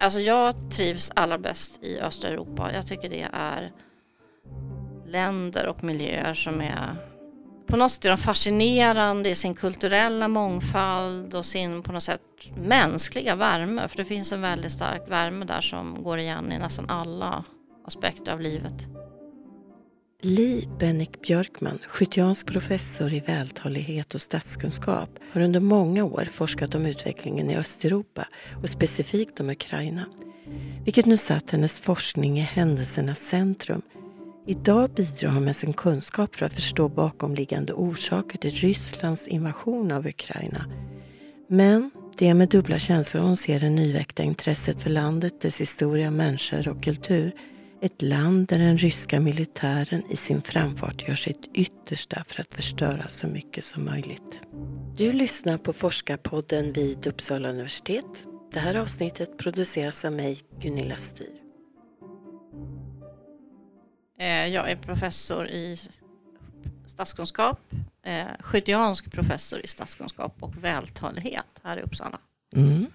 Alltså jag trivs allra bäst i östra Europa. Jag tycker det är länder och miljöer som är på något sätt är de fascinerande i sin kulturella mångfald och sin på något sätt mänskliga värme. För det finns en väldigt stark värme där som går igen i nästan alla aspekter av livet. Li Bennick Björkman, skytiansk professor i vältalighet och statskunskap, har under många år forskat om utvecklingen i Östeuropa och specifikt om Ukraina. Vilket nu satt hennes forskning i händelsernas centrum. Idag bidrar hon med sin kunskap för att förstå bakomliggande orsaker till Rysslands invasion av Ukraina. Men det är med dubbla känslor hon ser det nyväckta intresset för landet, dess historia, människor och kultur ett land där den ryska militären i sin framfart gör sitt yttersta för att förstöra så mycket som möjligt. Du lyssnar på Forskarpodden vid Uppsala universitet. Det här avsnittet produceras av mig, Gunilla Styr. Eh, jag är professor i statskunskap, eh, skyttiansk professor i statskunskap och vältalighet här i Uppsala. Mm.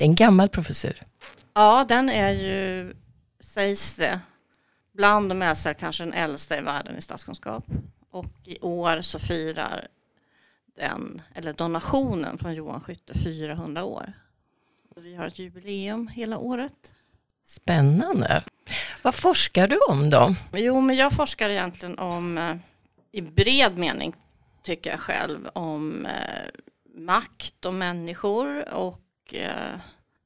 En gammal professur. Ja, den är ju sägs det, bland de äldsta, kanske den äldsta i världen i statskunskap. Och i år så firar den, eller donationen från Johan Skytte 400 år. Vi har ett jubileum hela året. Spännande. Vad forskar du om då? Jo, men jag forskar egentligen om, eh, i bred mening tycker jag själv, om eh, makt och människor och eh,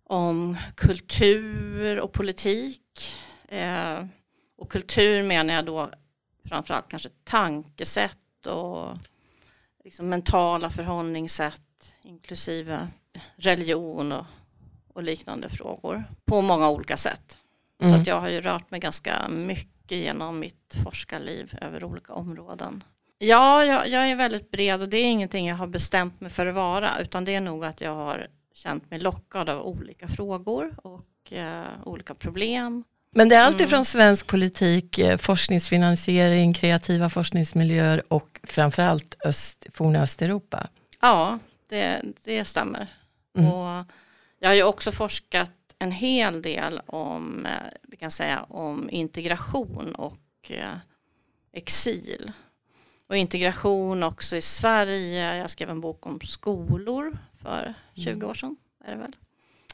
om kultur och politik. Eh, och kultur menar jag då framförallt kanske tankesätt och liksom mentala förhållningssätt inklusive religion och, och liknande frågor på många olika sätt. Mm. Så att jag har ju rört mig ganska mycket genom mitt forskarliv över olika områden. Ja, jag, jag, är väldigt bred och det är ingenting jag har bestämt mig för att vara utan det är nog att jag har känt mig lockad av olika frågor och eh, olika problem. Men det är alltifrån mm. svensk politik, eh, forskningsfinansiering, kreativa forskningsmiljöer och framförallt öst, forna Östeuropa. Ja, det, det stämmer. Mm. Och jag har ju också forskat en hel del om, eh, vi kan säga, om integration och exil. Och integration också i Sverige. Jag skrev en bok om skolor för 20 mm. år sedan. Är det väl.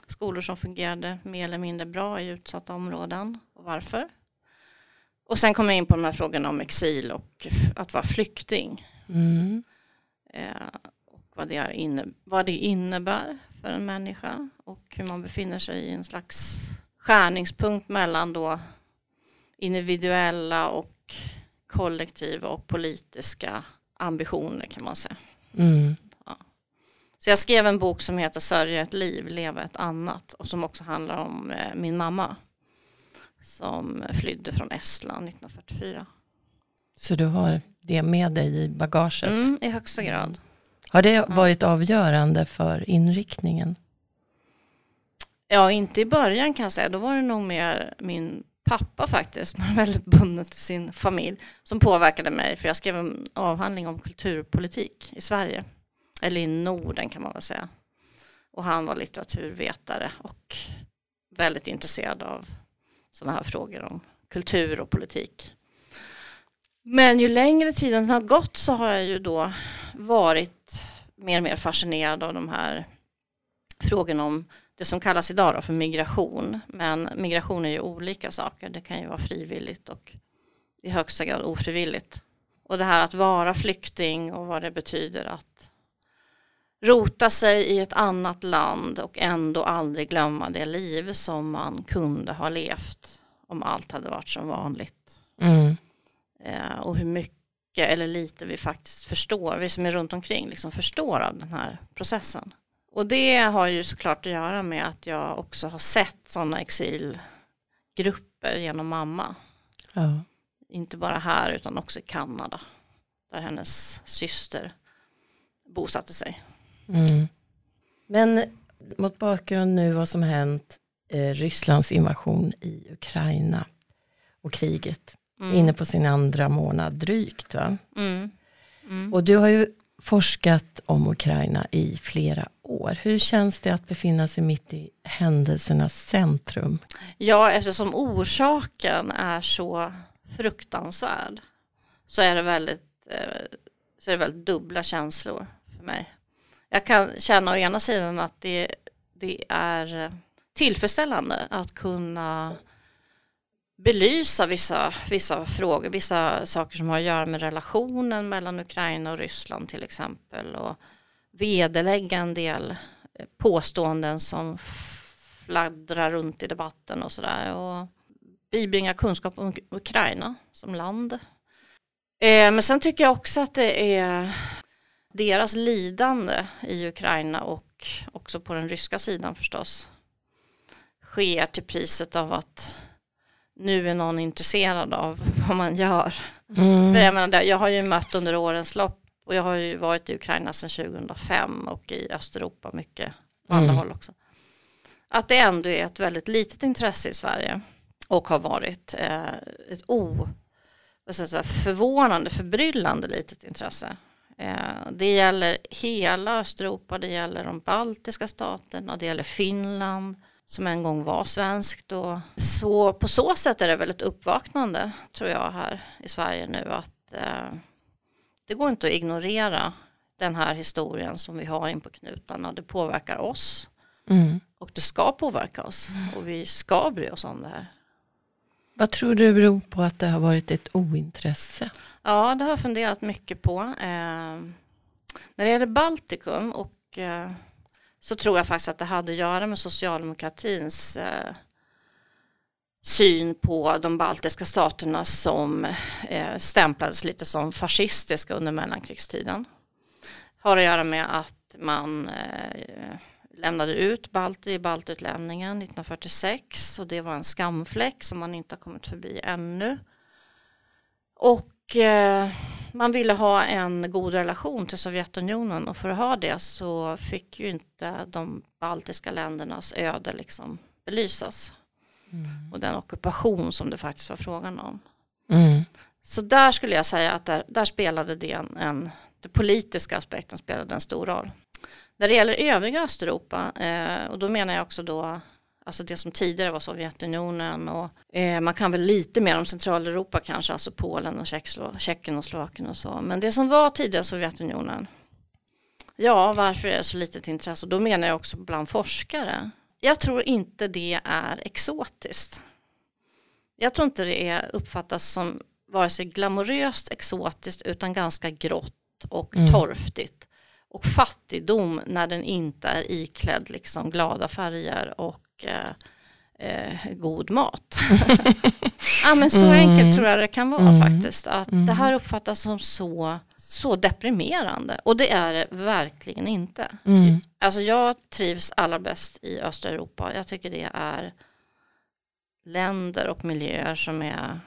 Skolor som fungerade mer eller mindre bra i utsatta områden och varför. Och sen kom jag in på de här frågorna om exil och att vara flykting. Mm. Eh, och vad det, inne, vad det innebär för en människa och hur man befinner sig i en slags skärningspunkt mellan då individuella och kollektiva och politiska ambitioner kan man säga. Mm. Så jag skrev en bok som heter Sörja ett liv, leva ett annat och som också handlar om eh, min mamma som flydde från Estland 1944. Så du har det med dig i bagaget? Mm, I högsta grad. Har det varit avgörande för inriktningen? Ja, inte i början kan jag säga. Då var det nog mer min pappa faktiskt, men väldigt bunden till sin familj, som påverkade mig. För jag skrev en avhandling om kulturpolitik i Sverige eller i Norden kan man väl säga. Och han var litteraturvetare och väldigt intresserad av sådana här frågor om kultur och politik. Men ju längre tiden har gått så har jag ju då varit mer och mer fascinerad av de här frågorna om det som kallas idag för migration. Men migration är ju olika saker. Det kan ju vara frivilligt och i högsta grad ofrivilligt. Och det här att vara flykting och vad det betyder att rota sig i ett annat land och ändå aldrig glömma det liv som man kunde ha levt om allt hade varit som vanligt. Mm. Eh, och hur mycket eller lite vi faktiskt förstår, vi som är runt omkring liksom förstår av den här processen. Och det har ju såklart att göra med att jag också har sett sådana exilgrupper genom mamma. Ja. Inte bara här utan också i Kanada där hennes syster bosatte sig. Mm. Men mot bakgrund nu vad som hänt, eh, Rysslands invasion i Ukraina och kriget, mm. inne på sin andra månad drygt va? Mm. Mm. Och du har ju forskat om Ukraina i flera år. Hur känns det att befinna sig mitt i händelsernas centrum? Ja, eftersom orsaken är så fruktansvärd så är det väldigt, eh, så är det väldigt dubbla känslor för mig. Jag kan känna å ena sidan att det, det är eh, tillfredsställande att kunna belysa vissa, vissa frågor, vissa saker som har att göra med relationen mellan Ukraina och Ryssland till exempel och vederlägga en del eh, påståenden som fladdrar runt i debatten och sådär och bibringa kunskap om Ukraina som land. Eh, men sen tycker jag också att det är deras lidande i Ukraina och också på den ryska sidan förstås sker till priset av att nu är någon intresserad av vad man gör. Mm. För jag, menar, jag har ju mött under årens lopp och jag har ju varit i Ukraina sedan 2005 och i Östeuropa mycket på andra mm. håll också. Att det ändå är ett väldigt litet intresse i Sverige och har varit eh, ett o, förvånande, förbryllande litet intresse. Eh, det gäller hela Östeuropa, det gäller de baltiska staterna, det gäller Finland, som en gång var svenskt. Och så på så sätt är det väl ett uppvaknande tror jag här i Sverige nu att eh, det går inte att ignorera den här historien som vi har in på knutarna. Det påverkar oss mm. och det ska påverka oss och vi ska bry oss om det här. Vad tror du beror på att det har varit ett ointresse? Ja, det har jag funderat mycket på. Eh, när det gäller Baltikum och eh, så tror jag faktiskt att det hade att göra med socialdemokratins eh, syn på de baltiska staterna som eh, stämplades lite som fascistiska under mellankrigstiden. Har att göra med att man eh, lämnade ut balter i baltutlämningen 1946 och det var en skamfläck som man inte har kommit förbi ännu. Och eh, man ville ha en god relation till Sovjetunionen och för att ha det så fick ju inte de baltiska ländernas öde liksom belysas. Mm. Och den ockupation som det faktiskt var frågan om. Mm. Så där skulle jag säga att där, där spelade det en, en, den politiska aspekten spelade en stor roll. När det gäller övriga Östeuropa, eh, och då menar jag också då alltså det som tidigare var Sovjetunionen och eh, man kan väl lite mer om Centraleuropa kanske, alltså Polen och Tjeckien och Slovakien och så. Men det som var tidigare Sovjetunionen, ja varför är det så litet intresse? Och då menar jag också bland forskare. Jag tror inte det är exotiskt. Jag tror inte det är uppfattas som vare sig glamoröst exotiskt utan ganska grått och mm. torftigt. Och fattigdom när den inte är iklädd liksom glada färger och eh, eh, god mat. ja, men så mm. enkelt tror jag det kan vara mm. faktiskt. Att mm. det här uppfattas som så, så deprimerande. Och det är det verkligen inte. Mm. Alltså jag trivs allra bäst i östra Europa. Jag tycker det är länder och miljöer som är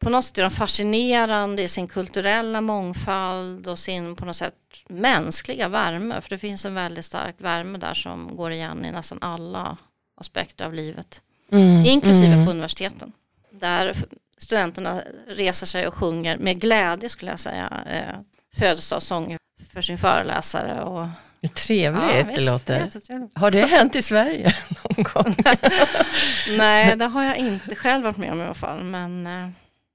på något sätt är de fascinerande i sin kulturella mångfald och sin på något sätt mänskliga värme. För det finns en väldigt stark värme där som går igen i nästan alla aspekter av livet. Mm, inklusive mm. på universiteten. Där studenterna reser sig och sjunger med glädje skulle jag säga. Eh, födelsedagssånger för sin föreläsare. Och, Trevligt ja, det låter. Har det hänt i Sverige någon gång? nej, det har jag inte själv varit med om i alla fall. Men eh,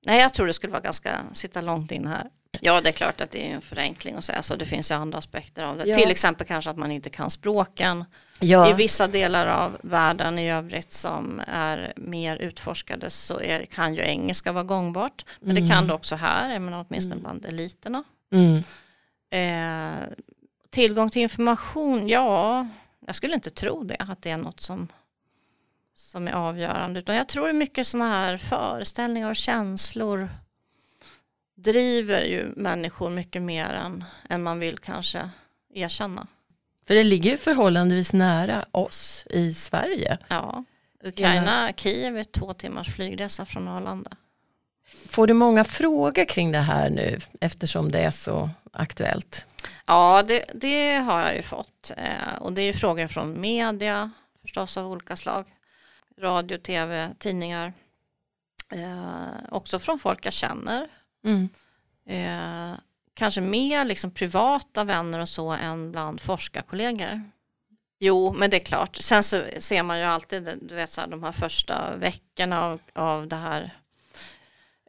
nej, jag tror det skulle vara ganska, sitta långt in här. Ja, det är klart att det är en förenkling att säga så. Det finns ju andra aspekter av det. Ja. Till exempel kanske att man inte kan språken. Ja. I vissa delar av världen i övrigt som är mer utforskade så är, kan ju engelska vara gångbart. Men mm. det kan mm. det också här, menar, åtminstone mm. bland eliterna. Mm. Eh, tillgång till information, ja, jag skulle inte tro det, att det är något som, som är avgörande. Utan jag tror mycket sådana här föreställningar och känslor driver ju människor mycket mer än, än man vill kanske erkänna. För det ligger förhållandevis nära oss i Sverige. Ja, Ukraina, Kiev är två timmars flygresa från Arlanda. Får du många frågor kring det här nu eftersom det är så aktuellt? Ja, det, det har jag ju fått. Eh, och det är frågor från media förstås av olika slag. Radio, tv, tidningar. Eh, också från folk jag känner. Mm. Eh, kanske mer liksom privata vänner och så än bland forskarkollegor. Jo, men det är klart. Sen så ser man ju alltid du vet, så här, de här första veckorna av, av det här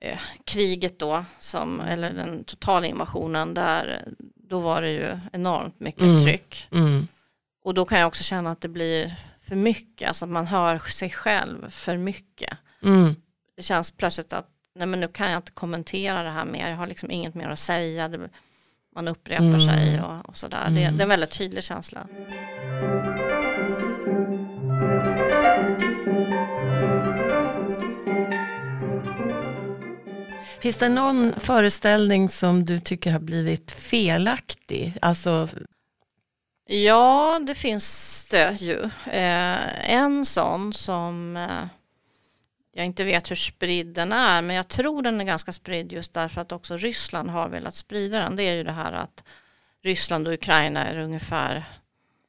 eh, kriget då, som, eller den totala invasionen, där, då var det ju enormt mycket Mm. tryck. Mm. Och då kan jag också känna att det blir för mycket, alltså att man hör sig själv för mycket. Mm. Det känns plötsligt att nej men nu kan jag inte kommentera det här mer, jag har liksom inget mer att säga. Det, man upprepar Mm. sig och, och sådär. Det, Mm. det är en väldigt tydlig känsla. Finns det någon föreställning som du tycker har blivit felaktig? Alltså, Ja, det finns det ju. Eh, en sån som eh, jag inte vet hur spridd den är, men jag tror den är ganska spridd just därför att också Ryssland har velat sprida den. Det är ju det här att Ryssland och Ukraina är ungefär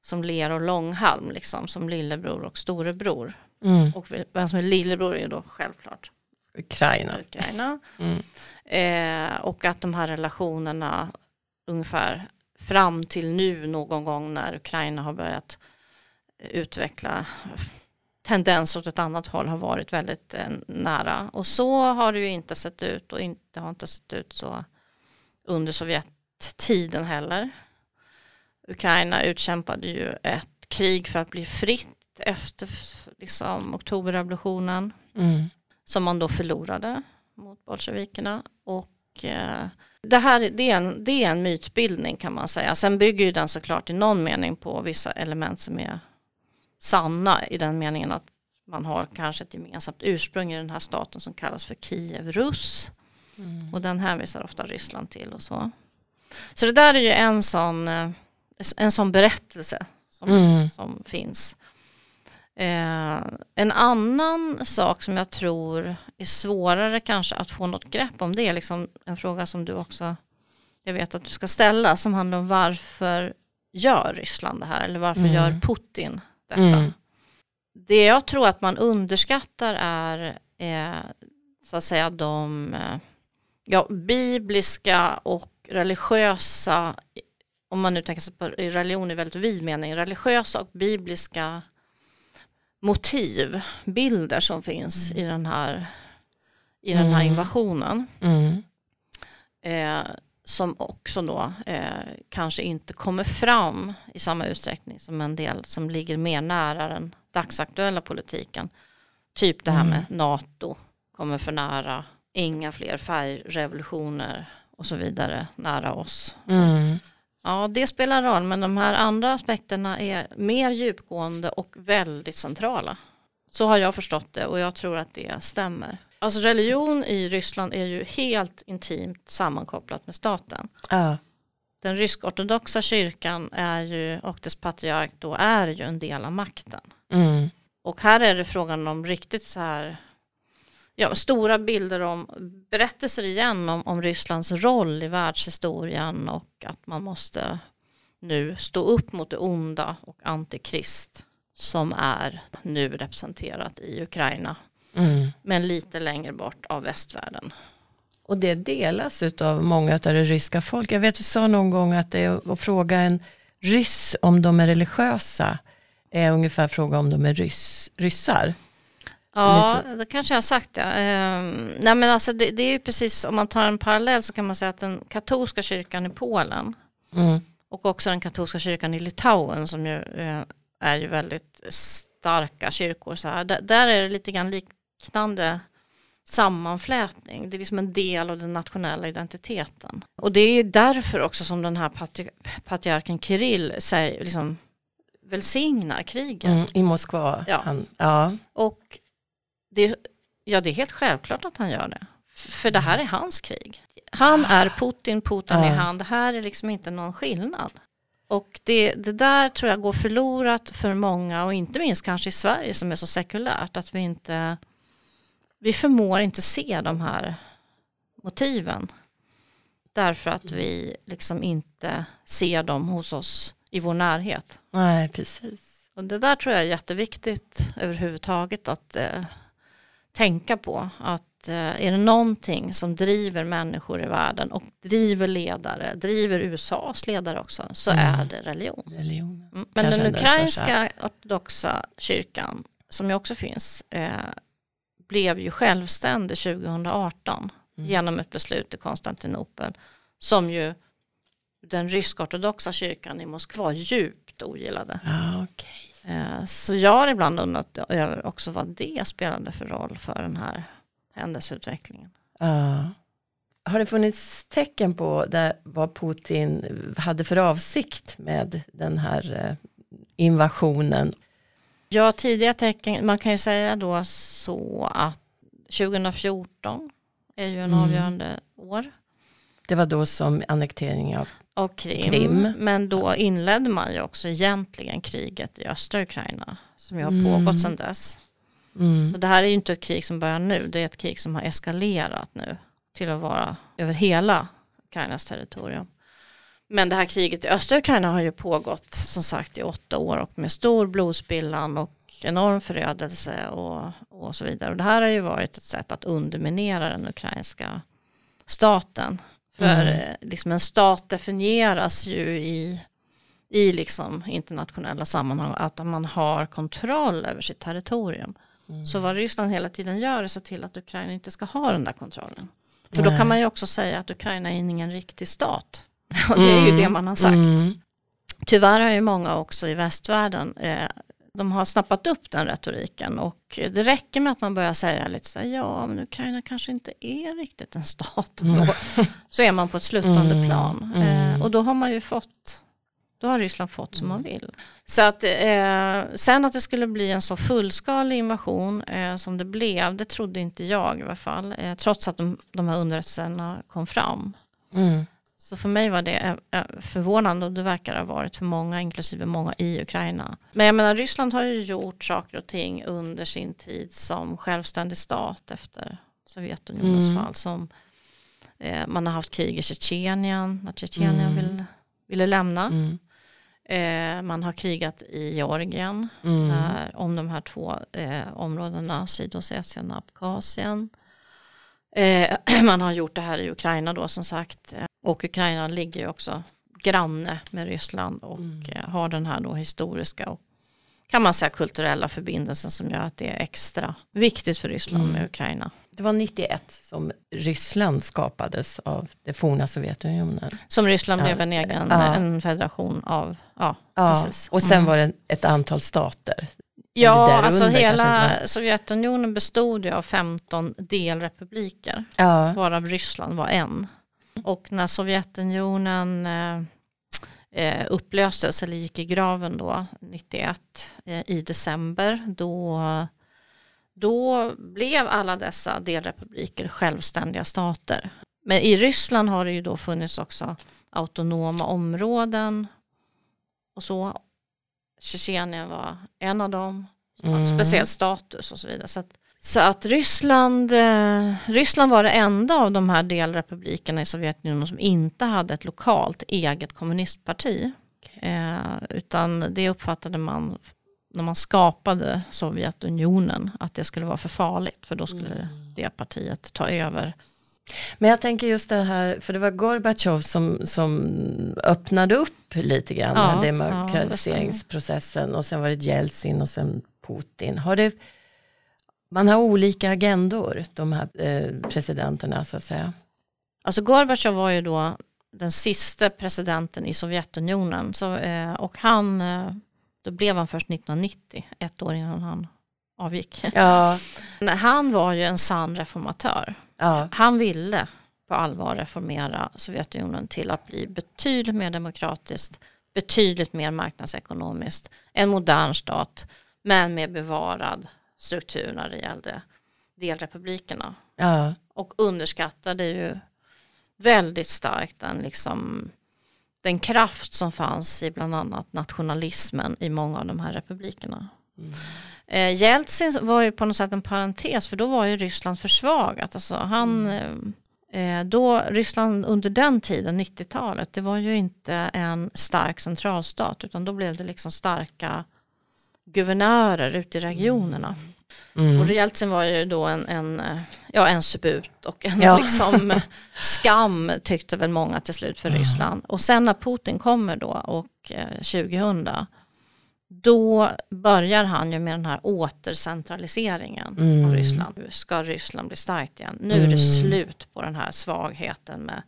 som ler och långhalm, liksom, som lillebror och storebror. mm, Och vem som är lillebror är ju då självklart Ukraina. Ukraina. Mm. Eh, och att de här relationerna ungefär fram till nu någon gång när Ukraina har börjat utveckla tendenser åt ett annat håll har varit väldigt eh, nära. Och så har det ju inte sett ut och inte har inte sett ut så under Sovjettiden heller. Ukraina utkämpade ju ett krig för att bli fritt efter liksom, oktoberrevolutionen Mm. som man då förlorade mot bolsjevikerna. Och eh, det här det är, en, det är en mytbildning kan man säga. Sen bygger ju den såklart i någon mening på vissa element som är sanna i den meningen att man har kanske ett gemensamt ursprung i den här staten som kallas för Kiev-Rus. Mm. Och den hänvisar ofta Ryssland till och så. Så det där är ju en sån, eh, en sån berättelse som, Mm. som finns. Eh, en annan sak som jag tror är svårare kanske att få något grepp om det är liksom en fråga som du också jag vet att du ska ställa som handlar om varför gör Ryssland det här eller varför Mm. gör Putin detta? Mm. Det jag tror att man underskattar är eh, så att säga de eh, ja, bibliska och religiösa, om man nu tänker sig på religion i väldigt vid mening, religiösa och bibliska motiv, bilder som finns i den här, i den här Mm. invasionen. Mm. Eh, som också då eh, kanske inte kommer fram i samma utsträckning som en del som ligger mer nära den dagsaktuella politiken. Typ det här Mm. med NATO kommer för nära, inga fler färgrevolutioner och så vidare nära oss. Mm. Ja, det spelar roll, men de här andra aspekterna är mer djupgående och väldigt centrala. Så har jag förstått det och jag tror att det stämmer. Alltså religion i Ryssland är ju helt intimt sammankopplat med staten. Ja. Den rysk-ortodoxa kyrkan är ju, och dess patriark då är ju en del av makten. Mm. Och här är det frågan om riktigt så här, ja, stora bilder om berättelser igen om, om Rysslands roll i världshistorien och att man måste nu stå upp mot det onda och antikrist som är nu representerat i Ukraina Mm. men lite längre bort av västvärlden. Och det delas av många av det ryska folk. Jag vet du sa någon gång att det är att fråga en ryss om de är religiösa är ungefär fråga om de är ryss, ryssar. Ja, det kanske jag har sagt ja. Ehm, nej men alltså det, det är ju precis, om man tar en parallell så kan man säga att den katolska kyrkan i Polen Mm. och också den katolska kyrkan i Litauen som ju eh, är ju väldigt starka kyrkor. Så här. Där, där är det lite grann liknande sammanflätning. Det är liksom en del av den nationella identiteten. Och det är därför också som den här patri patriarken Kirill säger, liksom, välsignar kriget. Mm. I Moskva. Ja. Han, ja. Och det, ja, det är helt självklart att han gör det. För det här är hans krig. Han är Putin, Putin är han. Det här är liksom inte någon skillnad. Och det, det där tror jag går förlorat för många och inte minst kanske i Sverige som är så sekulärt att vi inte vi förmår inte se de här motiven därför att vi liksom inte ser dem hos oss i vår närhet. Nej, precis. Och det där tror jag är jätteviktigt överhuvudtaget att eh, tänka på. Att eh, är det någonting som driver människor i världen och driver ledare, driver USAs ledare också, så Mm. är det religion. Religion. Mm. Men Kanske den ukrainska ortodoxa kyrkan, som ju också finns, eh, blev ju självständig 2018 Mm. genom ett beslut i Konstantinopel som ju den rysk-ortodoxa kyrkan i Moskva djupt ogillade. Ja, okej. Eh, Så jag har ibland undrat över också vad det spelade för roll för den här händelseutvecklingen. Ja. Har det funnits tecken på det, vad Putin hade för avsikt med den här eh, invasionen? Ja, tidiga tecken, man kan ju säga då så att 2014 är ju en Mm. avgörande år Det var då som annektering av, av Krim, Krim. men då inledde man ju också egentligen kriget i östra Ukraina som ju har Mm. pågått sedan dess. mm, Så det här är ju inte ett krig som börjar nu, det är ett krig som har eskalerat nu till att vara över hela Ukrainas territorium. Men det här kriget i östra Ukraina har ju pågått som sagt i åtta år och med stor blodspillan och enorm förödelse och, och så vidare. Och det här har ju varit ett sätt att underminera den ukrainska staten. För Mm. eh, liksom en stat definieras ju i, i liksom internationella sammanhang att man har kontroll över sitt territorium. mm. Så vad Ryssland hela tiden gör är att se till att Ukraina inte ska ha den där kontrollen. För då Nej. kan man ju också säga att Ukraina är ingen riktig stat. Och det är ju Mm. det man har sagt. Mm. Tyvärr har ju många också i västvärlden, eh, de har snappat upp den retoriken och det räcker med att man börjar säga lite så här, ja men Ukraina kanske inte är riktigt en stat. Mm. Så är man på ett sluttande Mm. plan. Mm. Eh, och då har man ju fått, då har Ryssland fått som man vill. Så att eh, sen att det skulle bli en så fullskalig invasion eh, som det blev, det trodde inte jag i alla fall. Eh, trots att de, de här underrättelserna kom fram. Mm. Så för mig var det eh, eh, förvånande och det verkar ha varit för många, inklusive många i Ukraina. Men jag menar, Ryssland har ju gjort saker och ting under sin tid som självständig stat efter Sovjetunionens Mm. fall. Som, eh, man har haft krig i Tjetjenien, när Tjetjenien Mm. vill, ville lämna. Mm. Eh, man har krigat i Georgien Mm. där, om de här två eh, områdena, Sydossetien och Abkhazien. Eh, man har gjort det här i Ukraina då som sagt. Och Ukraina ligger ju också granne med Ryssland och Mm. eh, har den här då historiska och kan man säga kulturella förbindelsen som gör att det är extra viktigt för Ryssland Mm. med Ukraina. Det var 91 som Ryssland skapades av det forna Sovjetunionen. Som Ryssland Ja. blev en egen Ja. en federation av, ja, Ja, precis. och sen Mm. var det ett antal stater. Ja, alltså hela Sovjetunionen bestod ju av 15 delrepubliker, Ja, varav Ryssland var en. Och när Sovjetunionen eh, eh, upplöstes eller gick i graven då 91 eh, i december, då, då blev alla dessa delrepubliker självständiga stater. Men i Ryssland har det ju då funnits också autonoma områden och så. Tjetjenien var en av dem som hade Mm. speciell status och så vidare. Så att, så att Ryssland, eh, Ryssland var det enda av de här delrepublikerna i Sovjetunionen som inte hade ett lokalt eget kommunistparti. Eh, utan det uppfattade man när man skapade Sovjetunionen att det skulle vara för farligt för då skulle Mm. det partiet ta över. Men jag tänker just det här, för det var Gorbatjov som, som öppnade upp lite grann Ja, här ja, demokratiseringsprocessen och sen var det Jeltsin och sen Putin. Har det, man har olika agendor, de här eh, presidenterna så att säga. Alltså Gorbatjov var ju då den sista presidenten i Sovjetunionen så, eh, och han, eh, då blev han först 1990, ett år innan han avgick. Ja, Han var ju en sann reformatör. ja, Han ville på allvar reformera Sovjetunionen till att bli betydligt mer demokratiskt, betydligt mer marknadsekonomiskt, en modern stat, men med bevarad struktur när det gällde delrepublikerna. ja, Och underskattade ju väldigt starkt den, liksom, den kraft som fanns i bland annat nationalismen i många av de här republikerna. Mm. Eh, Jeltsin var ju på något sätt en parentes för då var ju Ryssland försvagat. Alltså han, eh, då, Ryssland under den tiden, 90-talet, det var ju inte en stark centralstat utan då blev det liksom starka guvernörer ute i regionerna. Mm. Och Jeltsin var ju då en, en, ja, en subut och en ja. liksom, skam tyckte väl många till slut för mm. Ryssland. Och sen när Putin kommer då och eh, 2000 då börjar han ju med den här återcentraliseringen mm. av Ryssland. Nu ska Ryssland bli starkt igen. Nu är det mm. slut på den här svagheten med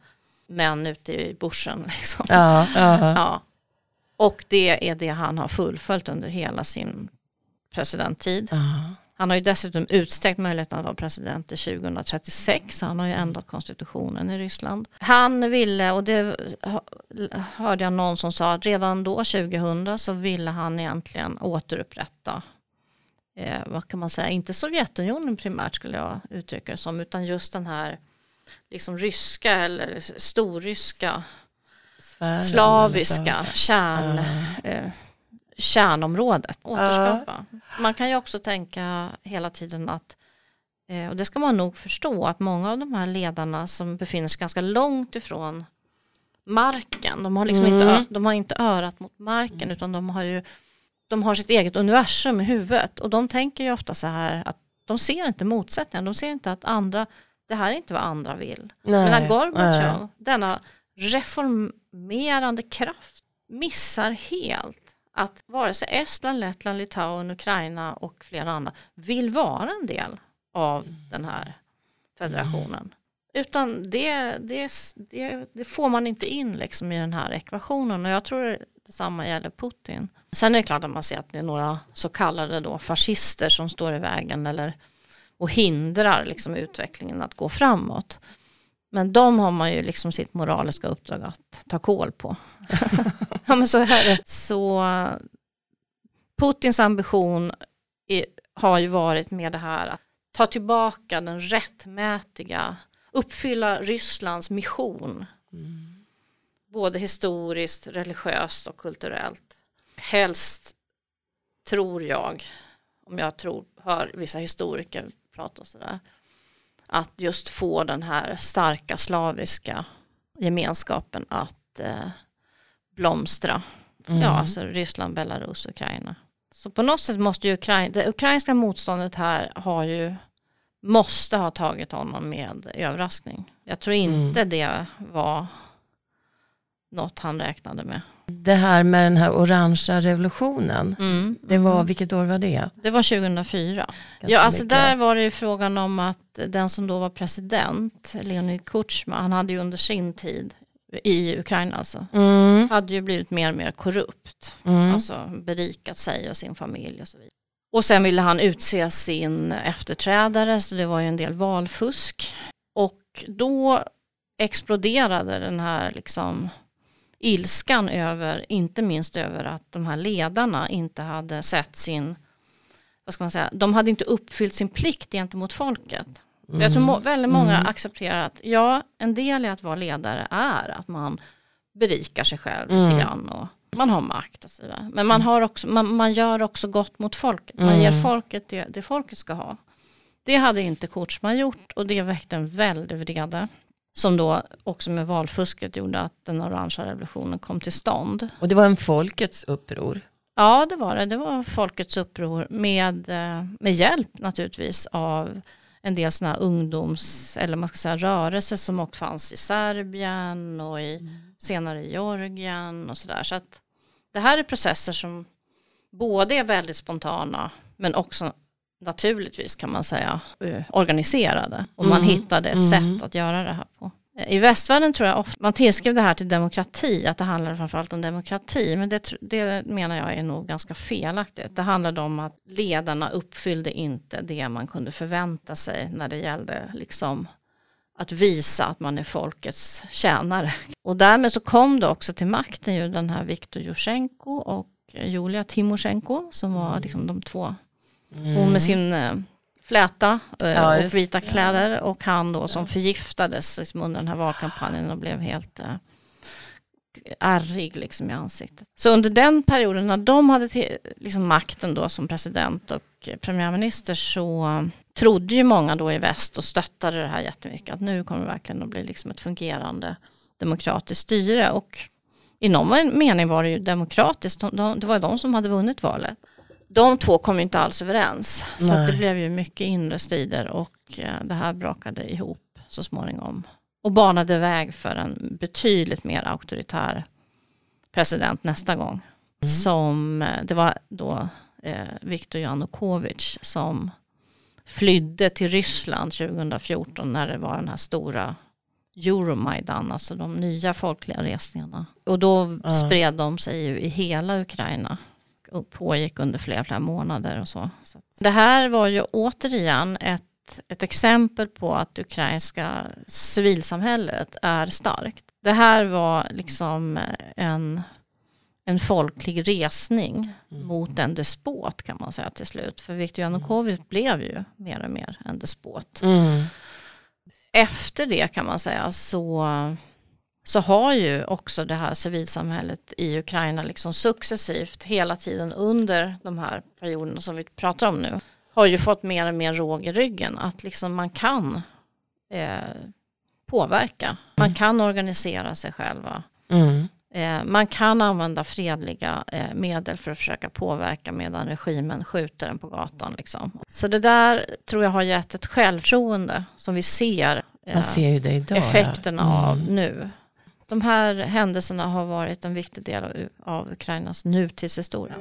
män ute i bushen. Liksom. Ja, ja. Och det är det han har fullföljt under hela sin presidenttid. Uh. Han har ju dessutom utsträckt möjligheten att vara president till 2036. Han har ju ändrat konstitutionen i Ryssland. Han ville, och det hörde jag någon som sa, att redan då 2000 så ville han egentligen återupprätta eh, vad kan man säga, inte Sovjetunionen primärt skulle jag uttrycka det som, utan just den här liksom ryska eller storryska, Sfären, slaviska kärn, uh. eh, kärnområdet återskapa. Uh. Man kan ju också tänka hela tiden att, eh, och det ska man nog förstå, att många av de här ledarna som befinner sig ganska långt ifrån marken, de har, liksom mm. inte, de har inte örat mot marken utan de har ju de har sitt eget universum i huvudet och de tänker ju ofta så här att de ser inte motsättningar, de ser inte att andra, det här är inte vad andra vill. Nej, Men Gorbatjov, denna reformerande kraft, missar helt att vare sig Estland, Lettland, Litauen, Ukraina och flera andra vill vara en del av den här federationen. Utan det, det, det, det, får man inte in liksom i den här ekvationen och jag tror detsamma gäller Putin. Sen är det klart att man ser att det är några så kallade då fascister som står i vägen eller och hindrar liksom utvecklingen att gå framåt. Men de har man ju liksom sitt moraliska uppdrag att ta koll på. ja, men så, här. så Putins ambition är, har ju varit med det här att ta tillbaka den rättmätiga, uppfylla Rysslands mission. Mm. Både historiskt, religiöst och kulturellt. Helst, tror jag, om jag tror, hör vissa historiker prata och sådär, att just få den här starka slaviska gemenskapen att eh, blomstra. Mm. Ja, alltså Ryssland, Belarus, Ukraina. Så på något sätt måste ju Ukraina, det ukrainska motståndet här har ju, måste ha tagit honom med överraskning. Jag tror inte mm. det var något han räknade med. Det här med den här orangea revolutionen, mm. det var, mm. vilket år var det? Det var 2004. Ganska ja, alltså mycket. där var det ju frågan om att den som då var president, Leonid Kutjma, han hade ju under sin tid i Ukraina alltså, mm. hade ju blivit mer och mer korrupt. Mm. Alltså berikat sig och sin familj och så vidare. Och sen ville han utse sin efterträdare, så det var ju en del valfusk. Och då exploderade den här liksom ilskan över, inte minst över att de här ledarna inte hade sett sin, vad ska man säga, de hade inte uppfyllt sin plikt gentemot folket. Mm. Jag tror må, väldigt många mm. accepterar att ja, en del i att vara ledare är att man berikar sig själv mm. lite grann och man har makt och så vidare. Men man, har också, man, man gör också gott mot folket. Man mm. ger folket det, det folket ska ha. Det hade inte Kutjma gjort och det väckte en väldig vrede som då också med valfusket gjorde att den orangea revolutionen kom till stånd. Och det var en folkets uppror? Ja, det var det. Det var folkets uppror med, eh, med hjälp naturligtvis av en del sådana ungdoms, eller man ska säga rörelser som också fanns i Serbien och i, mm. senare i Georgien och sådär. Så att det här är processer som både är väldigt spontana men också naturligtvis kan man säga eh, organiserade och man mm. hittade ett mm. sätt att göra det här på. I västvärlden tror jag ofta man tillskrev det här till demokrati, att det handlar framförallt om demokrati, men det, det menar jag är nog ganska felaktigt. Det handlade om att ledarna uppfyllde inte det man kunde förvänta sig när det gällde liksom att visa att man är folkets tjänare. Och därmed så kom det också till makten ju den här Viktor Jusjenko och Julia Timosjenko som var mm. liksom de två Mm. Hon med sin eh, fläta eh, ja, och vita kläder och han då som förgiftades liksom under den här valkampanjen och blev helt eh, ärrig liksom i ansiktet. Så under den perioden när de hade liksom makten då som president och premiärminister så trodde ju många då i väst och stöttade det här jättemycket att nu kommer det verkligen att bli liksom ett fungerande demokratiskt styre och i någon mening var det ju demokratiskt, de, de, det var de som hade vunnit valet. De två kom inte alls överens. Så att det Nej. blev ju mycket inre strider och eh, det här brakade ihop så småningom. Och banade väg för en betydligt mer auktoritär president nästa gång. Mm. Som, eh, det var då eh, Viktor Janukovic som flydde till Ryssland 2014 när det var den här stora Euromaidan, alltså de nya folkliga resningarna. Och då Ja. spred de sig ju i hela Ukraina och pågick under flera, flera månader och så. så det här var ju återigen ett, ett exempel på att det ukrainska civilsamhället är starkt. Det här var liksom en, en folklig resning Mm. mot en despot kan man säga till slut. För Viktor Janukovic blev ju mer och mer en despot. Mm. Efter det kan man säga så, så har ju också det här civilsamhället i Ukraina liksom successivt hela tiden under de här perioderna som vi pratar om nu har ju fått mer och mer råg i ryggen att liksom man kan eh, påverka. Man kan organisera sig själva. Mm. Eh, man kan använda fredliga eh, medel för att försöka påverka medan regimen skjuter en på gatan. Liksom. Så det där tror jag har gett ett självtroende som vi ser, eh, ser det idag. ja. effekterna Mm. av nu. De här händelserna har varit en viktig del av, av Ukrainas nutidshistoria.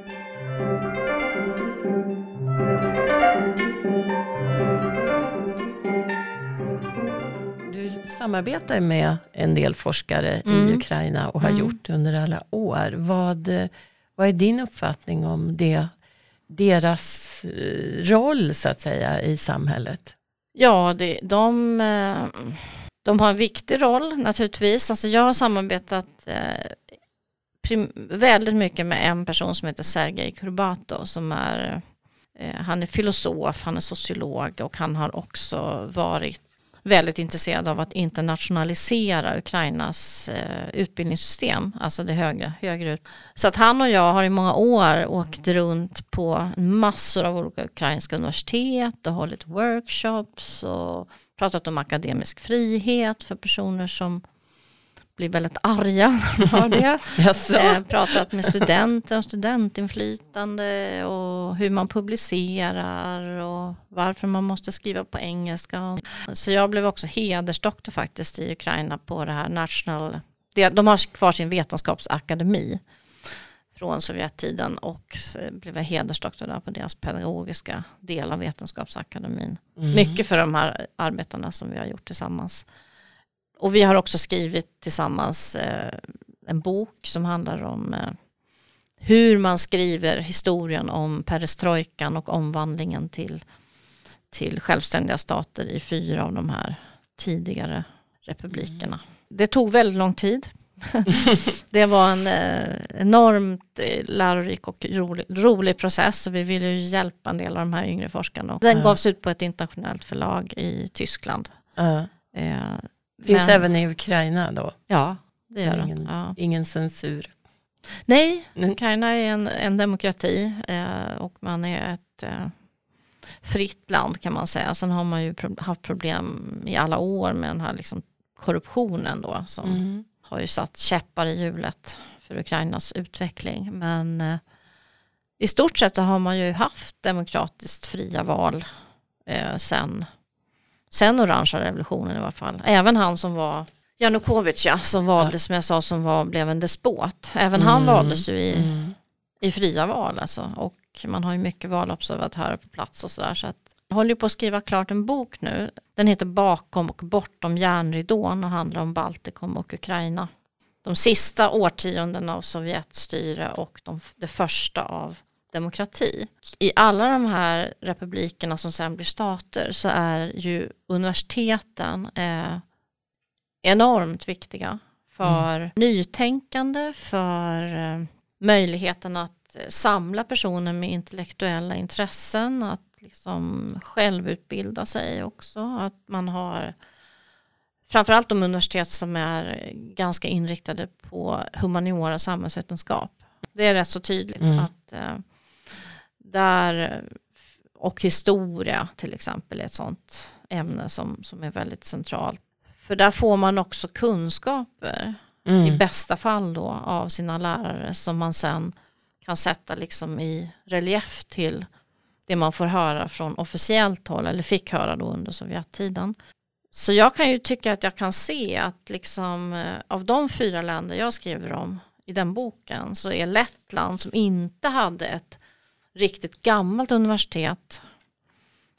Du samarbetar med en del forskare i Mm. Ukraina och har Mm. gjort under alla år. Vad, vad är din uppfattning om det, deras eh, roll så att säga i samhället? Ja, det, de, eh, de har en viktig roll naturligtvis. Alltså jag har samarbetat eh, väldigt mycket med en person som heter Sergej Kurbatov som är, eh, han är filosof, han är sociolog och han har också varit väldigt intresserad av att internationalisera Ukrainas eh, utbildningssystem, alltså det högre, högre ut. Så att han och jag har i många år åkt runt på massor av olika ukrainska universitet och hållit workshops och pratat om akademisk frihet för personer som blir väldigt arga när de hör det. Eh, pratat med studenter om studentinflytande och hur man publicerar och varför man måste skriva på engelska. Så jag blev också hedersdoktor faktiskt i Ukraina på det här National, de har kvar sin vetenskapsakademi från Sovjettiden och blev jag hedersdoktor där på deras pedagogiska del av vetenskapsakademin. Mm. Mycket för de här arbetena som vi har gjort tillsammans. Och vi har också skrivit tillsammans eh, en bok som handlar om eh, hur man skriver historien om perestrojkan och omvandlingen till, till självständiga stater i fyra av de här tidigare republikerna. Det tog väldigt lång tid. det var en eh, enormt eh, lärorik och rolig, rolig process och vi ville ju hjälpa en del av de här yngre forskarna. Den Ja. gavs ut på ett internationellt förlag i Tyskland. Ja. Eh, Finns men- även i Ukraina då? Ja, det gör den. Ingen- Ja. Ingen censur? Nej, Mm. Ukraina är en, en demokrati eh, och man är ett eh, fritt land kan man säga. Sen har man ju pro- haft problem i alla år med den här liksom, korruptionen då som Mm. Har ju satt käppar i hjulet för Ukrainas utveckling. Men eh, i stort sett har man ju haft demokratiskt fria val eh, sen, sen orangea revolutionen i alla fall. Även han som var Janukovic ja, som valdes som jag sa som var, blev en despot. Även han Mm. valdes ju i, Mm. i fria val alltså. Och man har ju mycket valobservatörer på plats och sådär. Så att jag håller på att skriva klart en bok nu. Den heter Bakom och bortom järnridån och handlar om Baltikum och Ukraina. De sista årtiondena av Sovjetstyre och de, det första av demokrati. I alla de här republikerna som sen blir stater så är ju universiteten eh, enormt viktiga för nytänkande, för eh, möjligheten att eh, samla personer med intellektuella intressen, att liksom självutbilda sig också, att man har framförallt de universitet som är ganska inriktade på humaniora och samhällsvetenskap. Det är rätt så tydligt Mm. att eh, där och historia till exempel är ett sånt ämne som, som är väldigt centralt. För där får man också kunskaper i Mm. bästa fall då av sina lärare som man sen kan sätta liksom i relief till det man får höra från officiellt håll eller fick höra då under Sovjettiden. Så jag kan ju tycka att jag kan se att liksom, eh, av de fyra länder jag skriver om i den boken så är Lettland som inte hade ett riktigt gammalt universitet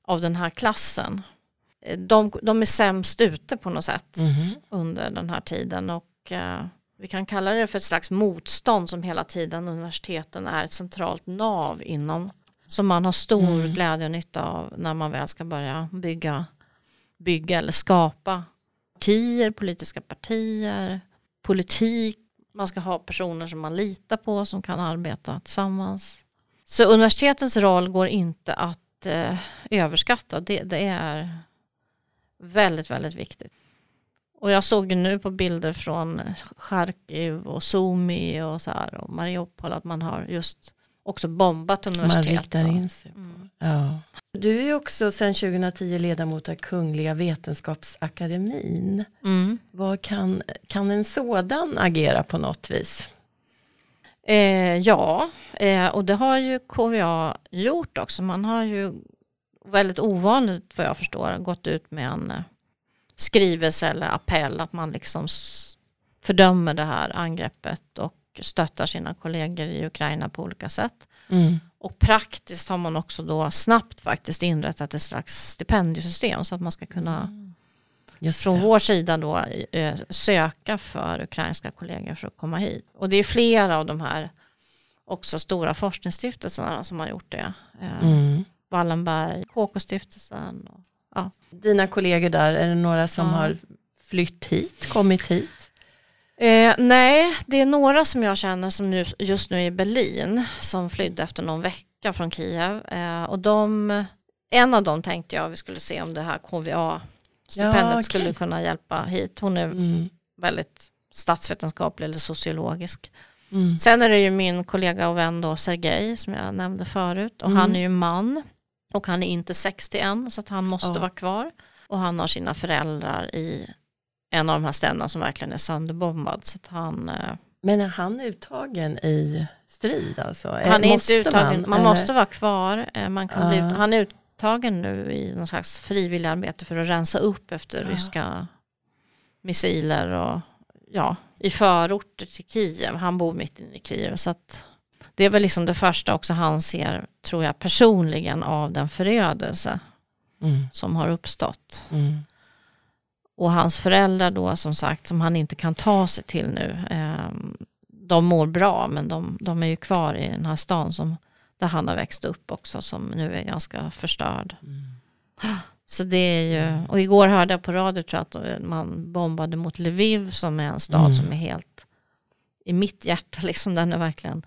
av den här klassen. Eh, de, de är sämst ute på något sätt Mhm. under den här tiden och eh, vi kan kalla det för ett slags motstånd som hela tiden universiteten är ett centralt nav inom. Som man har stor Mm. glädje och nytta av när man väl ska börja bygga, bygga eller skapa partier, politiska partier, politik. Man ska ha personer som man litar på som kan arbeta tillsammans. Så universitetets roll går inte att eh, överskatta. Det, det är väldigt, väldigt viktigt. Och jag såg ju nu på bilder från Charkiv och Sumi och så här och Mariupol att man har just också bombat Man universitet. riktar in sig. Mm. Ja. Du är också sedan 2010 ledamot av Kungliga Vetenskapsakademin. Mm. Vad kan, kan en sådan agera på något vis? Eh, ja, eh, och det har ju KVA gjort också. Man har ju väldigt ovanligt vad jag förstår gått ut med en eh, skrivelse eller appell att man liksom fördömer det här angreppet och stöttar sina kollegor i Ukraina på olika sätt. Mm. Och praktiskt har man också då snabbt faktiskt inrättat ett slags stipendiesystem så att man ska kunna Just från det. vår sida då eh, söka för ukrainska kollegor för att komma hit. Och det är flera av de här också stora forskningsstiftelserna som har gjort det. Eh, Mm. Wallenberg, KK-stiftelsen. Och, Dina kollegor där, är det några som Ja. har flytt hit, kommit hit? Eh, nej, det är några som jag känner som nu, just nu är i Berlin som flydde efter någon vecka från Kiev. Eh, och de, en av dem tänkte jag vi skulle se om det här KVA-stipendiet Ja, okej. skulle kunna hjälpa hit. Hon är Mm. väldigt statsvetenskaplig eller sociologisk. Mm. Sen är det ju min kollega och vän då Sergej som jag nämnde förut och Mm. han är ju man och han är inte 61 så att han måste Ja. vara kvar och han har sina föräldrar i en av de här städerna som verkligen är sönderbombad så att han, eh, Men är han uttagen i strid alltså? han är Måste inte uttagen, man, eller? måste vara kvar, eh, man kan bli, Ja. han är uttagen nu i någon slags frivilligarbete för att rensa upp efter Ja. ryska missiler och ja, i förorter till Kiev, han bor mitt inne i Kiev så att det är väl liksom det första också han ser, tror jag personligen, av den förödelse Mm. som har uppstått. Mm. Och hans föräldrar då som sagt, som han inte kan ta sig till nu, eh, de mår bra men de, de är ju kvar i den här stan som, där han har växt upp också som nu är ganska förstörd. Mm. Så det är ju, och igår hörde jag på radio tror jag att man bombade mot Lviv som är en stad Mm. som är helt i mitt hjärta, liksom den är verkligen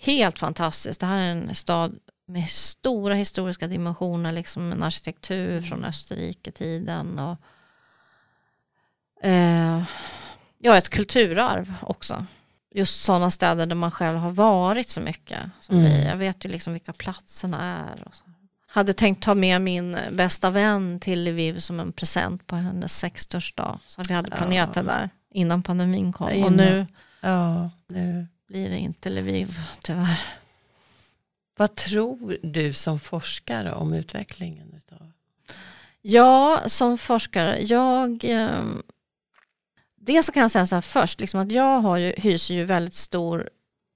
helt fantastisk. Det här är en stad med stora historiska dimensioner, liksom en arkitektur från Österrike-tiden och eh, ja, ett kulturarv också. Just sådana städer där man själv har varit så mycket. Som Mm. vi, jag vet ju liksom vilka platserna är. Och så. Hade tänkt ta med min bästa vän till Lviv som en present på hennes 60-årsdag. Så vi hade planerat Ja. det där innan pandemin kom. Innan. Och nu Ja, nu. blir det inte Lviv tyvärr. Vad tror du som forskare om utvecklingen? Utav? Ja, som forskare, jag... Dels så kan jag säga så här först, liksom att jag har ju, hyser ju väldigt stor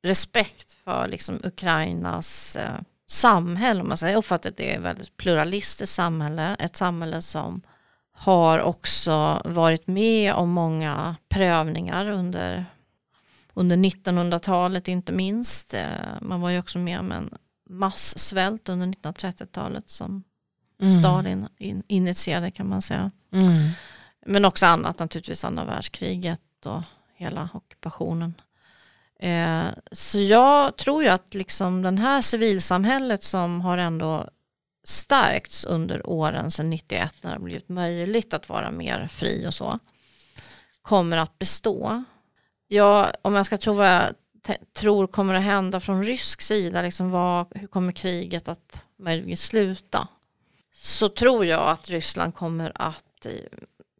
respekt för liksom Ukrainas eh, samhälle. Om man säger. Jag uppfattar att det är ett väldigt pluralistiskt samhälle. Ett samhälle som har också varit med om många prövningar under, under 1900-talet inte minst. Eh, man var ju också med om en massvält under 1930-talet som Stalin in, initierade kan man säga. Mm. Men också annat naturligtvis, andra världskriget och hela ockupationen. Eh, så jag tror ju att liksom den här civilsamhället som har ändå stärkts under åren sedan 91 när det har blivit möjligt att vara mer fri och så kommer att bestå. Jag, om jag ska tro vad jag tror kommer att hända från rysk sida, liksom vad, hur kommer kriget att möjligtvis sluta? Så tror jag att Ryssland kommer att, eh,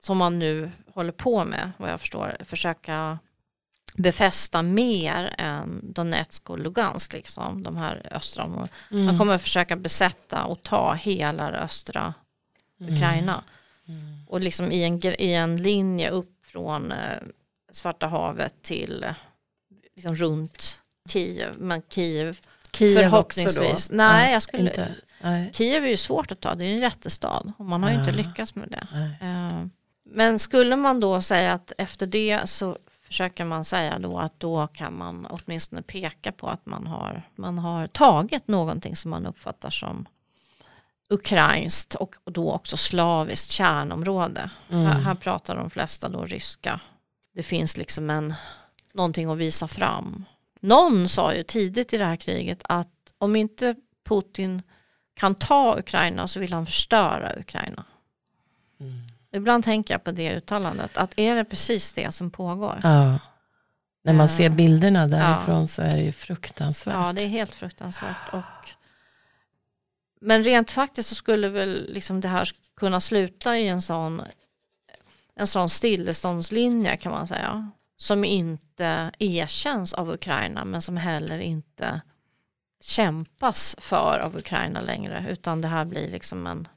som man nu håller på med, vad jag förstår, försöka befästa mer än Donetsk och Lugansk, liksom, de här östra områdena. Mm. Man kommer försöka besätta och ta hela det östra Ukraina. Mm. Och liksom i en, i en linje upp från eh, Svarta havet till eh, liksom runt Kiev. Men Kiev Kiev förhoppningsvis. också då? Nej, Ja, jag skulle, Inte. Nej. Kiev är ju svårt att ta, det är ju en jättestad och man har ju inte lyckats med det. Nej. Men skulle man då säga att efter det så försöker man säga då att då kan man åtminstone peka på att man har, man har tagit någonting som man uppfattar som ukrainskt och då också slaviskt kärnområde. Mm. Här, här pratar de flesta då ryska. Det finns liksom en, någonting att visa fram. Någon sa ju tidigt i det här kriget att om inte Putin kan ta Ukraina så vill han förstöra Ukraina. Ibland tänker jag på det uttalandet, att är det precis det som pågår? Ja. När man Eh, ser bilderna därifrån så är det ju fruktansvärt. Ja, det är helt fruktansvärt. Och, men rent faktiskt så skulle väl liksom det här kunna sluta i en sån, en sån stilleståndslinje kan man säga. Som inte erkänns av Ukraina men som heller inte kämpas för av Ukraina längre. Utan det här blir liksom en,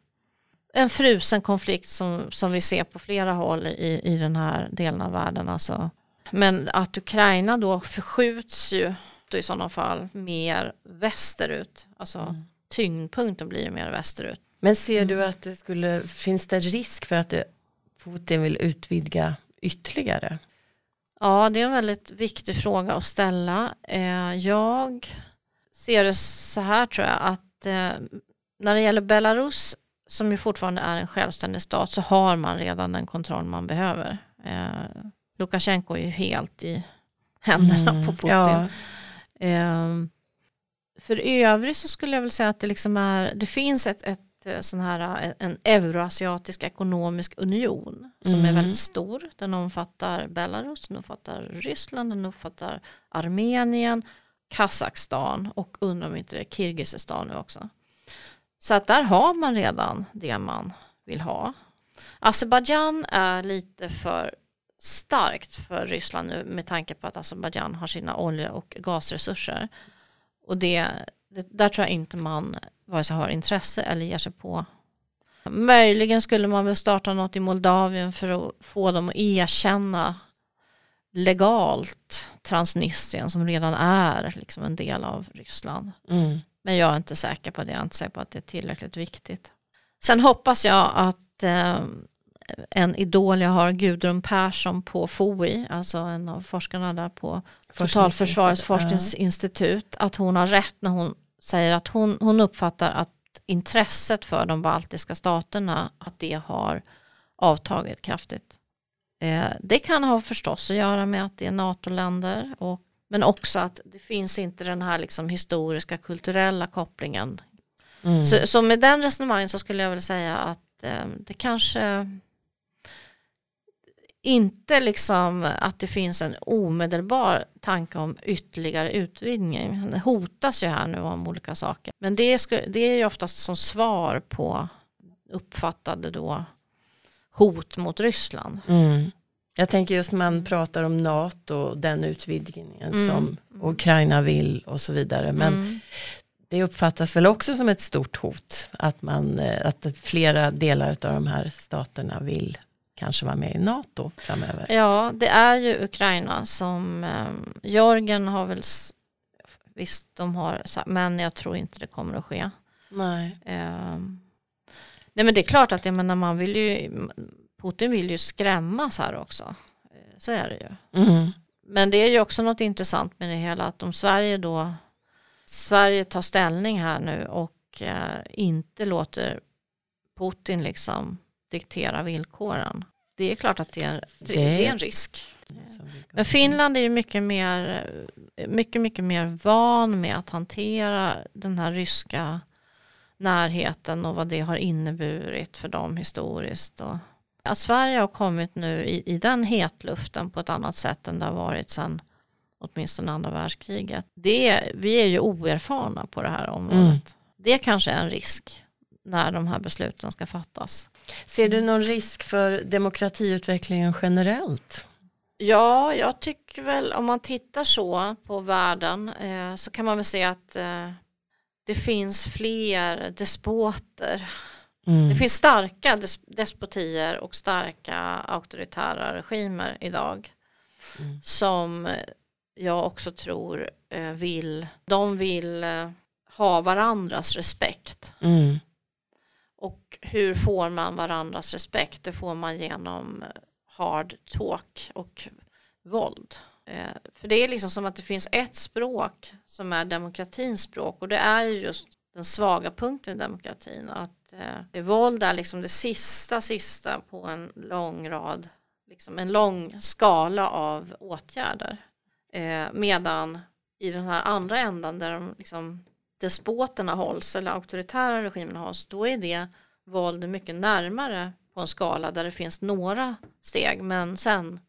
en frusen konflikt som, som vi ser på flera håll i, i den här delen av världen. Alltså. Men att Ukraina då förskjuts ju då i sådana fall mer västerut. Alltså Mm. tyngdpunkten blir ju mer västerut. Men ser Mm. du att det skulle, finns det risk för att det, Putin vill utvidga ytterligare? Ja, det är en väldigt viktig fråga att ställa. Eh, jag ser det så här tror jag att eh, när det gäller Belarus som ju fortfarande är en självständig stat så har man redan den kontroll man behöver. Eh, Lukasjenko är ju helt i händerna Mm, på Putin. Ja, Ehm, för övrigt så skulle jag väl säga att det liksom är, det finns ett, ett eh, sån här, eh, en euroasiatisk ekonomisk union som är Mm. väldigt stor. Den omfattar Belarus, den omfattar Ryssland, den omfattar Armenien, Kazakstan och undrar om inte det är Kirgizistan nu också. Så att där har man redan det man vill ha. Azerbajdzjan är lite för starkt för Ryssland nu med tanke på att Azerbajdzjan har sina olje och gasresurser. Och det, det, där tror jag inte man vare sig har intresse eller ger sig på. Möjligen skulle man väl starta något i Moldavien för att få dem att erkänna legalt Transnistrien som redan är liksom en del av Ryssland. mm. Men jag är inte säker på det, jag är inte säker på att det är tillräckligt viktigt. Sen hoppas jag att eh, en idol jag har, Gudrun Persson på FOI, alltså en av forskarna där på Totalförsvarets forskningsinstitut, att hon har rätt när hon säger att hon, hon uppfattar att intresset för de baltiska staterna, att det har avtagit kraftigt. Eh, det kan ha förstås att göra med att det är NATO-länder, och, men också att det finns inte den här liksom historiska kulturella kopplingen Mm. så, så med den resonemangen så skulle jag väl säga att eh, det kanske inte liksom att det finns en omedelbar tanke om ytterligare utvidgning. Det hotas ju här nu om olika saker. Men det, sku, det är ju oftast som svar på uppfattade då hot mot Ryssland. Mm. Jag tänker just man pratar om NATO och den utvidgningen Mm. som Ukraina vill och så vidare. Men Mm. det uppfattas väl också som ett stort hot att, man, eh, att flera delar av de här staterna vill kanske vara med i NATO framöver. Ja, det är ju Ukraina som eh, Georgien har väl visst de har men jag tror inte det kommer att ske. Nej. Ehm, nej men det är klart att jag menar, man vill ju, Putin vill ju skrämmas här också. Eh, Så är det ju. Mm. Men det är ju också något intressant med det hela att om Sverige då Sverige tar ställning här nu och eh, inte låter Putin liksom diktera villkoren. Det är klart att det är, en- det, det är en risk. Men Finland är ju mycket mer, mycket, mycket mer van med att hantera den här ryska närheten och vad det har inneburit för dem historiskt. Och att Sverige har kommit nu i, i den hetluften på ett annat sätt än det har varit sedan åtminstone andra världskriget. Det, vi är ju oerfarna på det här området. Mm. Det kanske är en risk när de här besluten ska fattas. Ser du någon risk för demokratiutvecklingen generellt Ja, jag tycker väl om man tittar så på världen eh, så kan man väl se att eh, det finns fler despoter. Mm. Det finns starka des despotier och starka auktoritära regimer idag. Mm. Som jag också tror eh, vill, de vill eh, ha varandras respekt. Mm. Och hur får man varandras respekt? Det får man genom eh, hard talk och våld. För det är liksom som att det finns ett språk som är demokratins språk och det är ju just den svaga punkten i demokratin. Att eh, våld är liksom det sista, sista på en lång rad, liksom en lång skala av åtgärder. Eh, medan i den här andra ändan där de liksom despoterna hålls eller auktoritära regimerna hålls, då är det våld mycket närmare på en skala där det finns några steg men sen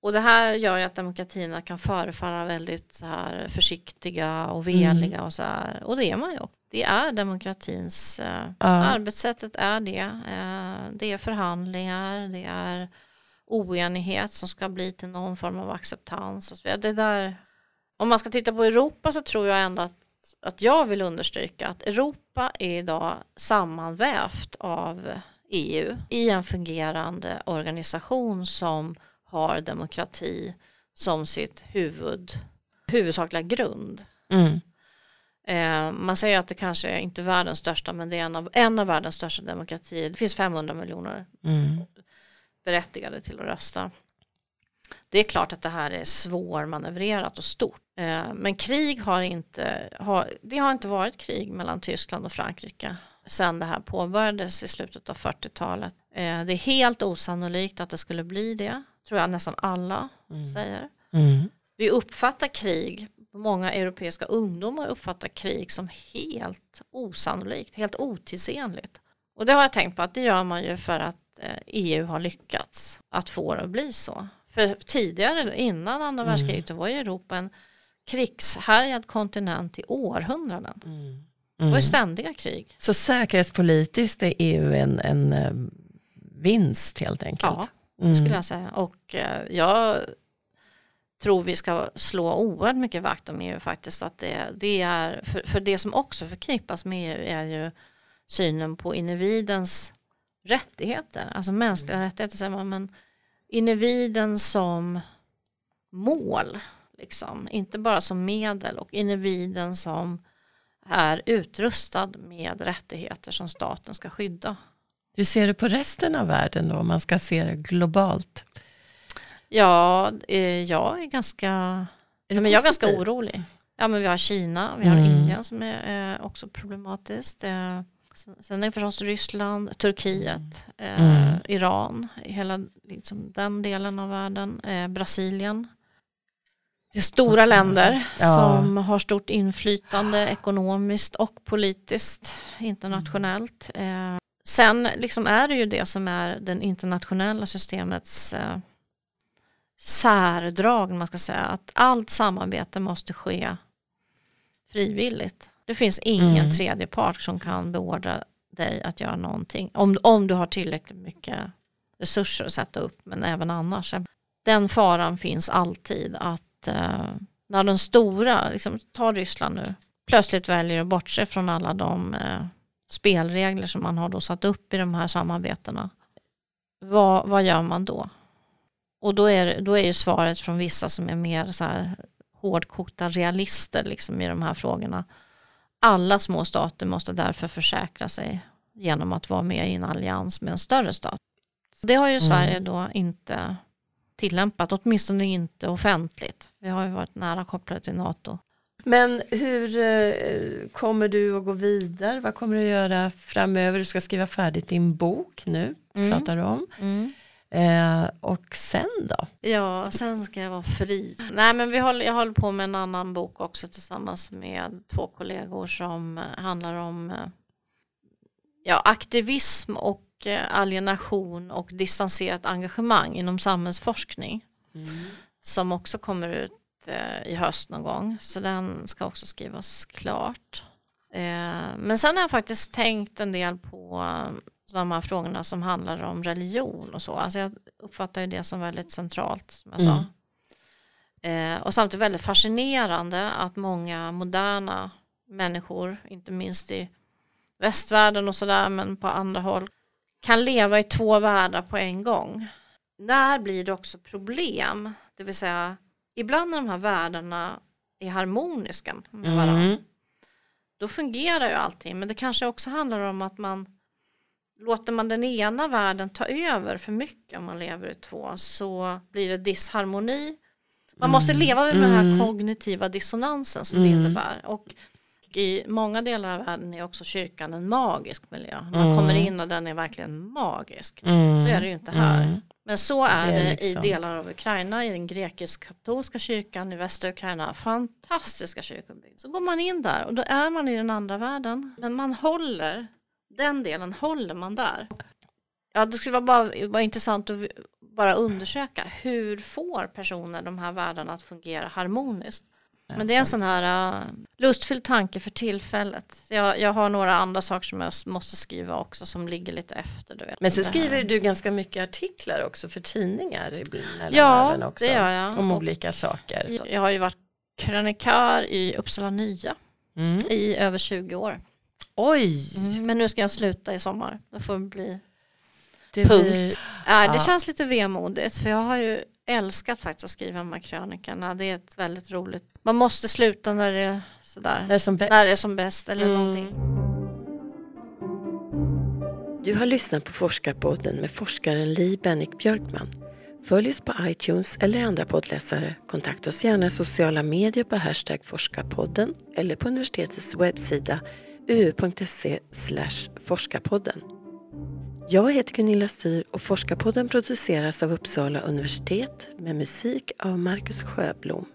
och det här gör ju att demokratierna kan förefalla väldigt så här försiktiga och veliga och så här och det är man ju också. Det är demokratins eh, Ja. arbetssättet är det. Eh, det är förhandlingar, det är oenighet som ska bli till någon form av acceptans. Det där, om man ska titta på Europa så tror jag ändå att, att jag vill understryka att Europa är idag sammanvävt av EU i en fungerande organisation som har demokrati som sitt huvud, huvudsakliga grund. Mm. Eh, man säger att det kanske är inte är världens största men det är en av, en av världens största demokratier. Det finns 500 miljoner Mm. berättigade till att rösta. Det är klart att det här är svårmanövrerat och stort. Eh, men krig har inte, har, det har inte varit krig mellan Tyskland och Frankrike sedan det här påbörjades i slutet av 40-talet. Eh, det är helt osannolikt att det skulle bli det, tror jag nästan alla säger. Mm. Vi uppfattar krig, många europeiska ungdomar uppfattar krig som helt osannolikt, helt otidsenligt. Och det har jag tänkt på att det gör man ju för att eh, EU har lyckats att få det att bli så. För tidigare, innan andra Mm. världskriget, var ju Europa en krigshärjad kontinent i århundraden. Mm. Det var ju ständiga krig. Så säkerhetspolitiskt är EU en, en eh, vinst helt enkelt? Ja, Mm. skulle jag säga. Och eh, jag tror vi ska slå oerhört mycket vakt om EU faktiskt. Att det, det är, för, för det som också förknippas med EU är ju synen på individens rättigheter. Alltså mänskliga rättigheter säger man, men individen som mål, liksom. inte bara som medel och individen som är utrustad med rättigheter som staten ska skydda. Hur ser du på resten av världen då om man ska se det globalt? Ja, eh, jag är ganska, Är men jag är ganska orolig. Ja, men vi har Kina, vi har Mm. Indien som är eh, också problematiskt. Eh, sen- är det förstås Ryssland, Turkiet, eh, Mm. Iran, hela liksom, den delen av världen, eh, Brasilien. Det är stora så- länder ja. som har stort inflytande ekonomiskt och politiskt internationellt. Eh, sen liksom är det ju det som är den internationella systemets särdrag, man ska säga, att allt samarbete måste ske frivilligt. Det finns ingen Mm. tredje part som kan beordra dig att göra någonting. Om, om du har tillräckligt mycket resurser att sätta upp, men även annars. Den faran finns alltid att eh, när den stora, liksom, ta Ryssland nu, plötsligt väljer att bortse från alla de eh, spelregler som man har då satt upp i de här samarbetena. Vad, vad gör man då? Och då är, då är ju svaret från vissa som är mer så här hårdkokta realister liksom i de här frågorna. Alla små stater måste därför försäkra sig genom att vara med i en allians med en större stat. Det har ju Mm. Sverige då inte tillämpat, åtminstone inte offentligt. Vi har ju varit nära kopplade till NATO. Men hur eh, kommer du att gå vidare? Vad kommer du att göra framöver? Du ska skriva färdigt din bok nu, pratar du om. Eh, och sen då? Ja, sen ska jag vara fri. Nej, men vi håller, jag håller på med en annan bok också tillsammans med två kollegor som handlar om eh, ja, aktivism och eh, alienation och distanserat engagemang inom samhällsforskning som också kommer ut eh, i höst någon gång. Så den ska också skrivas klart. Men sen har jag faktiskt tänkt en del på de här frågorna som handlar om religion och så. Alltså jag uppfattar ju det som väldigt centralt som jag Mm. sa. Eh, och samtidigt väldigt fascinerande att många moderna människor, inte minst i västvärlden och sådär, men på andra håll, kan leva i två världar på en gång. När blir det också problem? Det vill säga, ibland när de här världarna är harmoniska med varandra, Mm. då fungerar ju allting. Men det kanske också handlar om att man låter man den ena världen ta över för mycket om man lever i två så blir det disharmoni. Man måste leva med den här Mm. kognitiva dissonansen som det Mm. innebär. Och i många delar av världen är också kyrkan en magisk miljö. Man Mm. kommer in och den är verkligen magisk. Mm. Så är det ju inte här. Mm. Men så är Det det, är i liksom- delar av Ukraina, i den grekisk-katolska kyrkan i västra Ukraina. Fantastiska kyrkobyggnader. Så går man in där och då är man i den andra världen. Men man håller, den delen håller man där. Ja, det skulle vara, bara, vara intressant att bara undersöka hur får personer de här världarna att fungera harmoniskt. Men det är en sån här uh, lustfylld tanke för tillfället. Jag, jag har några andra saker som jag måste skriva också som ligger lite efter. Du vet, Men här. skriver du ganska mycket artiklar också för tidningar i Ja, också. det gör jag. Om Och- olika saker. Jag har ju varit krönikör i Uppsala Nya Mm. i över 20 år. Oj! Men nu ska jag sluta i sommar. Det får bli... Det Punkt. blir- Nej, det Ja. känns lite vemodigt för jag har ju älskat faktiskt att skriva de här krönikorna. Det är ett väldigt roligt. Man måste sluta när det är sådär. det är som bäst. När det är som bäst eller Mm. någonting. Du har lyssnat på Forskarpodden med forskaren Li Bennick Björkman. Följ oss på iTunes eller andra poddläsare. Kontakta oss gärna i sociala medier på hashtag forskarpodden eller på universitetets webbsida uu.se forskarpodden. Jag heter Gunilla Styr och Forskarpodden produceras av Uppsala universitet med musik av Marcus Sjöblom.